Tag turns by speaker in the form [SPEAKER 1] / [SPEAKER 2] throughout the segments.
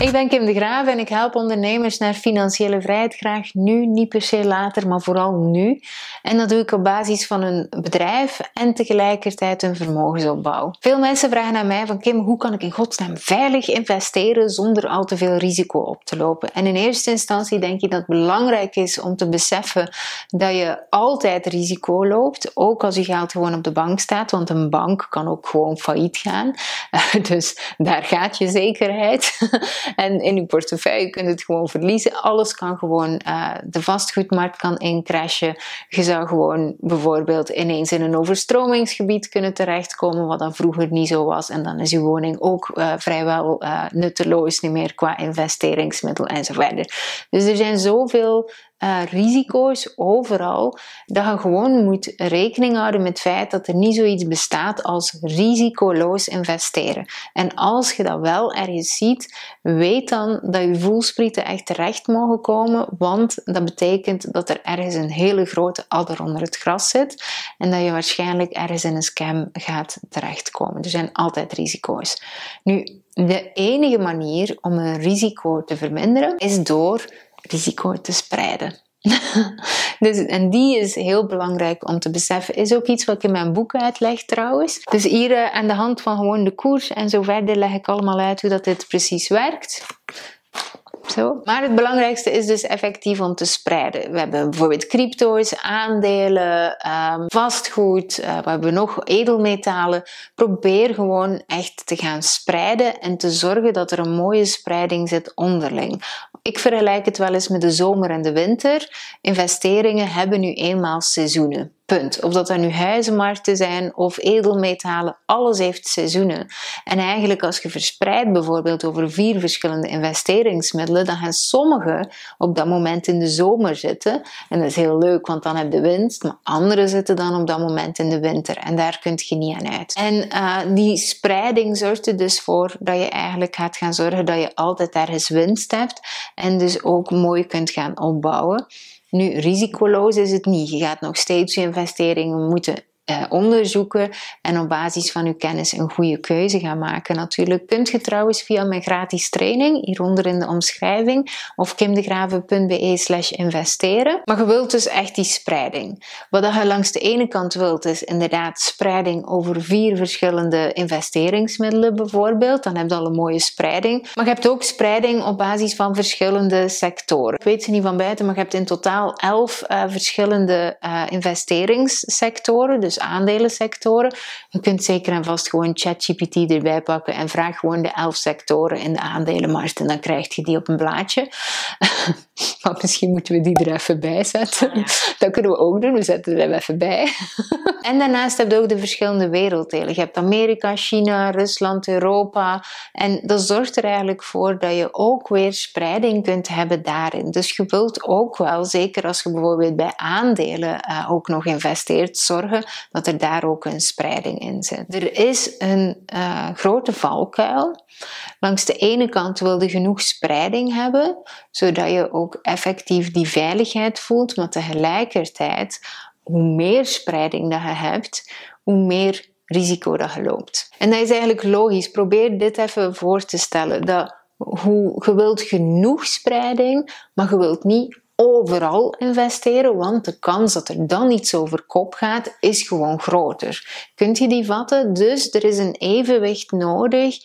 [SPEAKER 1] Ik ben Kim de Graaf en ik help ondernemers naar financiële vrijheid graag nu, niet per se later, maar vooral nu. En dat doe ik op basis van een bedrijf en tegelijkertijd een vermogensopbouw. Veel mensen vragen aan mij van Kim, hoe kan ik in godsnaam veilig investeren zonder al te veel risico op te lopen? En in eerste instantie denk ik dat het belangrijk is om te beseffen dat je altijd risico loopt, ook als je geld gewoon op de bank staat, want een bank kan ook gewoon failliet gaan. Dus daar gaat je zekerheid. En in je portefeuille kunt het gewoon verliezen. Alles kan gewoon, uh, de vastgoedmarkt kan incrashen. Je zou gewoon bijvoorbeeld ineens in een overstromingsgebied kunnen terechtkomen, wat dan vroeger niet zo was. En dan is je woning ook uh, vrijwel uh, nutteloos niet meer qua investeringsmiddel enzovoort. Dus er zijn zoveel uh, risico's overal, dat je gewoon moet rekening houden met het feit dat er niet zoiets bestaat als risicoloos investeren. En als je dat wel ergens ziet, weet dan dat je voelsprieten echt terecht mogen komen, want dat betekent dat er ergens een hele grote adder onder het gras zit en dat je waarschijnlijk ergens in een scam gaat terechtkomen. Er zijn altijd risico's. Nu, de enige manier om een risico te verminderen is door risico te spreiden. dus, en die is heel belangrijk om te beseffen. Is ook iets wat ik in mijn boek uitleg trouwens. Dus hier uh, aan de hand van gewoon de koers en zo verder leg ik allemaal uit hoe dat dit precies werkt. Zo. Maar het belangrijkste is dus effectief om te spreiden. We hebben bijvoorbeeld crypto's, aandelen, um, vastgoed, uh, we hebben nog edelmetalen. Probeer gewoon echt te gaan spreiden en te zorgen dat er een mooie spreiding zit onderling. Ik vergelijk het wel eens met de zomer en de winter. Investeringen hebben nu eenmaal seizoenen. Punt. Of dat er nu huizenmarkten zijn of edelmetalen, alles heeft seizoenen. En eigenlijk als je verspreidt bijvoorbeeld over vier verschillende investeringsmiddelen, dan gaan sommige op dat moment in de zomer zitten. En dat is heel leuk, want dan heb je winst. Maar andere zitten dan op dat moment in de winter. En daar kun je niet aan uit. En uh, die spreiding zorgt er dus voor dat je eigenlijk gaat gaan zorgen dat je altijd ergens winst hebt. En dus ook mooi kunt gaan opbouwen. Nu, risicoloos is het niet. Je gaat nog steeds je investeringen moeten eh, onderzoeken en op basis van uw kennis een goede keuze gaan maken. Natuurlijk kunt je trouwens via mijn gratis training, hieronder in de omschrijving, of kimdegraven.be slash investeren. Maar je wilt dus echt die spreiding. Wat je langs de ene kant wilt is inderdaad spreiding over vier verschillende investeringsmiddelen bijvoorbeeld. Dan heb je al een mooie spreiding. Maar je hebt ook spreiding op basis van verschillende sectoren. Ik weet ze niet van buiten, maar je hebt in totaal elf uh, verschillende uh, investeringssectoren. Dus aandelensectoren. Je kunt zeker en vast gewoon ChatGPT erbij pakken en vraag gewoon de elf sectoren in de aandelenmarkt en dan krijg je die op een blaadje. maar misschien moeten we die er even bij zetten. Ah, dat kunnen we ook doen, we zetten er even bij. en daarnaast heb je ook de verschillende werelddelen. Je hebt Amerika, China, Rusland, Europa. En dat zorgt er eigenlijk voor dat je ook weer spreiding kunt hebben daarin. Dus je wilt ook wel, zeker als je bijvoorbeeld bij aandelen uh, ook nog investeert, zorgen dat er daar ook een spreiding in zit. Er is een uh, grote valkuil. Langs de ene kant wil je genoeg spreiding hebben, zodat je ook effectief die veiligheid voelt, maar tegelijkertijd, hoe meer spreiding dat je hebt, hoe meer risico dat je loopt. En dat is eigenlijk logisch. Probeer dit even voor te stellen. Dat hoe, je wilt genoeg spreiding, maar je wilt niet overal investeren, want de kans dat er dan iets over kop gaat, is gewoon groter. Kunt je die vatten? Dus er is een evenwicht nodig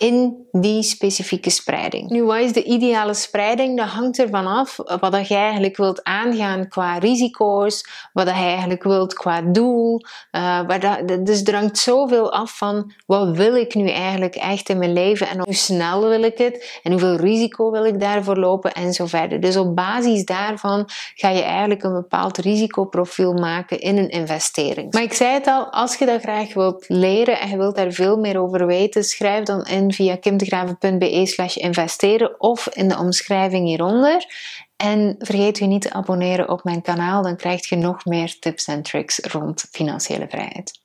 [SPEAKER 1] in die specifieke spreiding. Nu, wat is de ideale spreiding? Dat hangt ervan af wat je eigenlijk wilt aangaan qua risico's, wat je eigenlijk wilt qua doel. Uh, dat, dus er zoveel af van wat wil ik nu eigenlijk echt in mijn leven en hoe snel wil ik het en hoeveel risico wil ik daarvoor lopen en zo verder. Dus op basis daarvan ga je eigenlijk een bepaald risicoprofiel maken in een investering. Maar ik zei het al, als je dat graag wilt leren en je wilt daar veel meer over weten, schrijf dan in via kimdegraven.be slash investeren of in de omschrijving hieronder. En vergeet je niet te abonneren op mijn kanaal, dan krijg je nog meer tips en tricks rond financiële vrijheid.